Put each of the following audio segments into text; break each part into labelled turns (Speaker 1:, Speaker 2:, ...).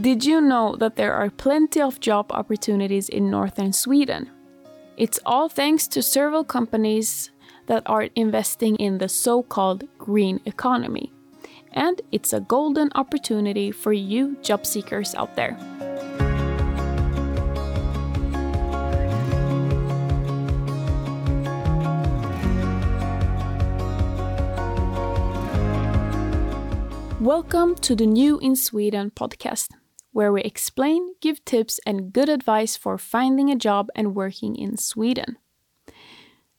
Speaker 1: Did you know that there are plenty of job opportunities in northern Sweden? It's all thanks to several companies that are investing in the so called green economy. And it's a golden opportunity for you job seekers out there. Welcome to the New in Sweden podcast, where we explain, give tips, and good advice for finding a job and working in Sweden.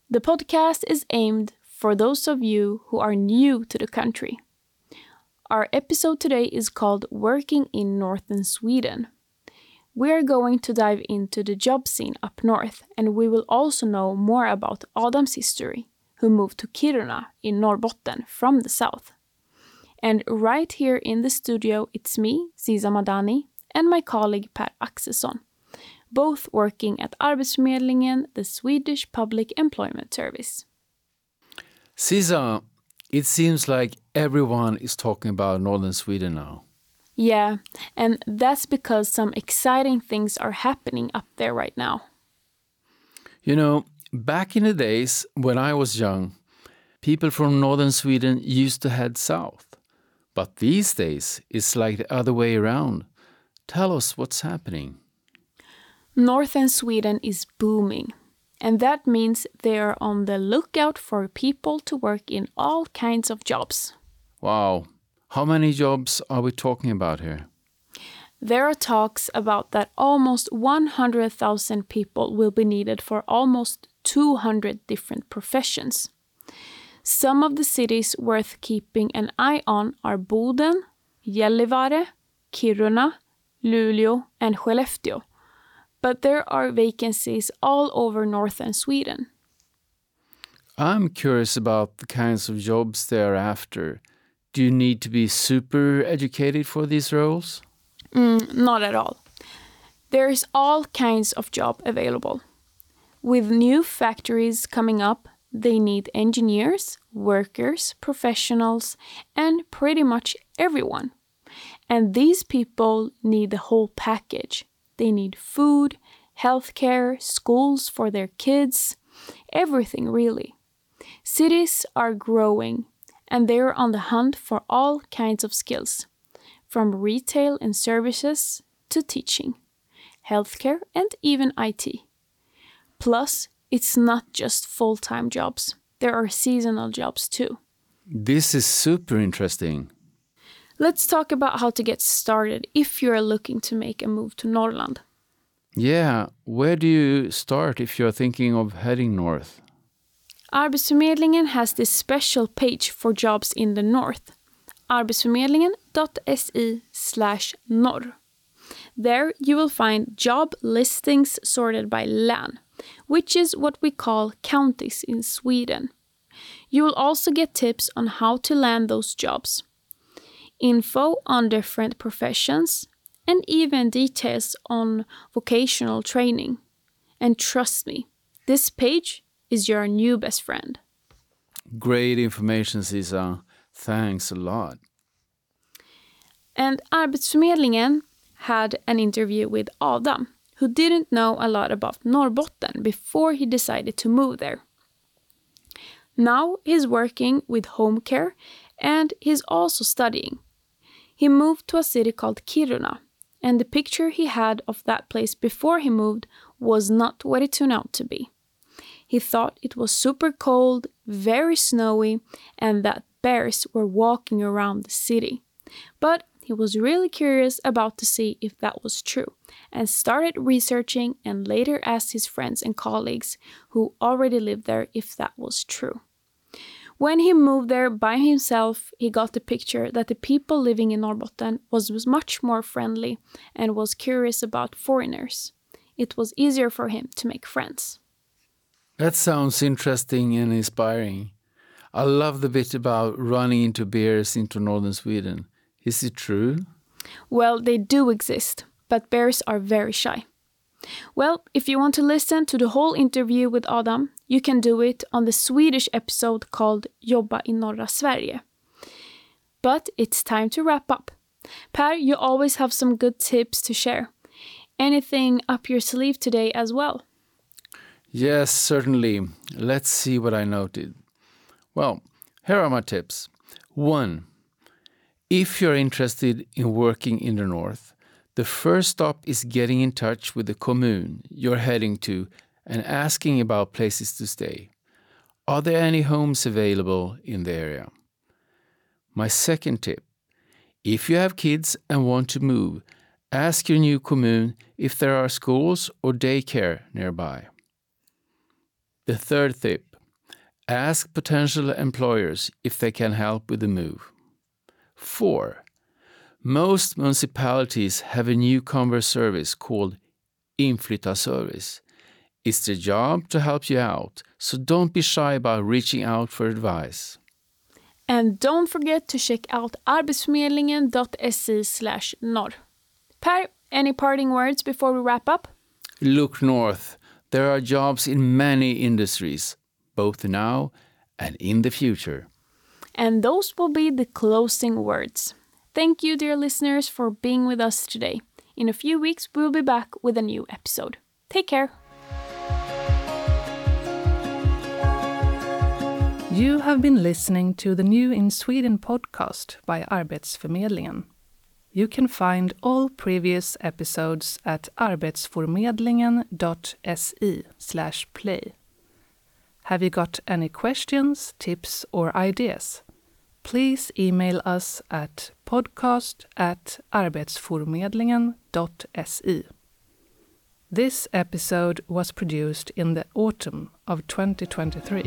Speaker 1: The podcast is aimed for those of you who are new to the country. Our episode today is called Working in Northern Sweden. We are going to dive into the job scene up north, and we will also know more about Adam's history, who moved to Kiruna in Norrbotten from the south. And right here in the studio, it's me, Ziza Madani, and my colleague Per Axelsson, both working at Arbetsförmedlingen, the Swedish Public Employment Service.
Speaker 2: Ziza, it seems like everyone is talking about northern Sweden now.
Speaker 1: Yeah, and that's because some exciting things are happening up there right now.
Speaker 2: You know, back in the days when I was young, people from northern Sweden used to head south. But these days, it's like the other way around. Tell us what's happening.
Speaker 1: Northern Sweden is booming, and that means they are on the lookout for people to work in all kinds of jobs.
Speaker 2: Wow. How many jobs are we talking about here?
Speaker 1: There are talks about that almost 100,000 people will be needed for almost 200 different professions. Some of the cities worth keeping an eye on are Boden, Gällivare, Kiruna, Luleå, and Skellefteå. But there are vacancies all over northern Sweden.
Speaker 2: I'm curious about the kinds of jobs they are after. Do you need to be super educated for these roles?
Speaker 1: Mm, not at all. There's all kinds of job available. With new factories coming up, they need engineers, workers, professionals, and pretty much everyone. And these people need the whole package. They need food, healthcare, schools for their kids, everything really. Cities are growing and they're on the hunt for all kinds of skills, from retail and services to teaching, healthcare, and even IT. Plus, it's not just full time jobs, there are seasonal jobs too.
Speaker 2: This is super interesting.
Speaker 1: Let's talk about how to get started if you're looking to make a move to Norrland.
Speaker 2: Yeah, where do you start if you're thinking of heading north?
Speaker 1: Arbetsförmedlingen has this special page for jobs in the north. arbetsförmedlingen.se slash norr. There you will find job listings sorted by län which is what we call counties in Sweden. You will also get tips on how to land those jobs, info on different professions, and even details on vocational training. And trust me, this page is your new best friend.
Speaker 2: Great information, Ziza. Thanks a lot.
Speaker 1: And Arbetsförmedlingen had an interview with Adam, who didn't know a lot about Norrbotten before he decided to move there. Now he's working with home care and he's also studying. He moved to a city called Kiruna, and the picture he had of that place before he moved was not what it turned out to be. He thought it was super cold, very snowy, and that bears were walking around the city. But he was really curious about to see if that was true and started researching and later asked his friends and colleagues who already lived there if that was true. When he moved there by himself, he got the picture that the people living in Norrbotten was, was much more friendly and was curious about foreigners. It was easier for him to make friends.
Speaker 2: That sounds interesting and inspiring. I love the bit about running into bears into northern Sweden. Is it true?
Speaker 1: Well, they do exist, but bears are very shy. Well, if you want to listen to the whole interview with Adam, you can do it on the Swedish episode called Jobba i norra Sverige. But it's time to wrap up. Per, you always have some good tips to share. Anything up your sleeve today as well?
Speaker 2: Yes, certainly. Let's see what I noted. Well, here are my tips. One, if you're interested in working in the north, the first stop is getting in touch with the commune you're heading to and asking about places to stay. Are there any homes available in the area? My second tip if you have kids and want to move, ask your new commune if there are schools or daycare nearby. The third tip ask potential employers if they can help with the move. 4. Most municipalities have a newcomer service called Inflyttarservice. It's their job to help you out, so don't be shy about reaching out for advice.
Speaker 1: And don't forget to check out arbetsförmedlingen.se slash norr. Per, any parting words before we wrap up?
Speaker 2: Look north. There are jobs in many industries, both now and in the future.
Speaker 1: And those will be the closing words. Thank you, dear listeners, for being with us today. In a few weeks, we'll be back with a new episode. Take care.
Speaker 3: You have been listening to the New in Sweden podcast by Arbetsförmedlingen. You can find all previous episodes at arbetsförmedlingen.se play. Have you got any questions, tips, or ideas? Please email us at podcast at arbetsförmedlingen.se. This episode was produced in the autumn of 2023.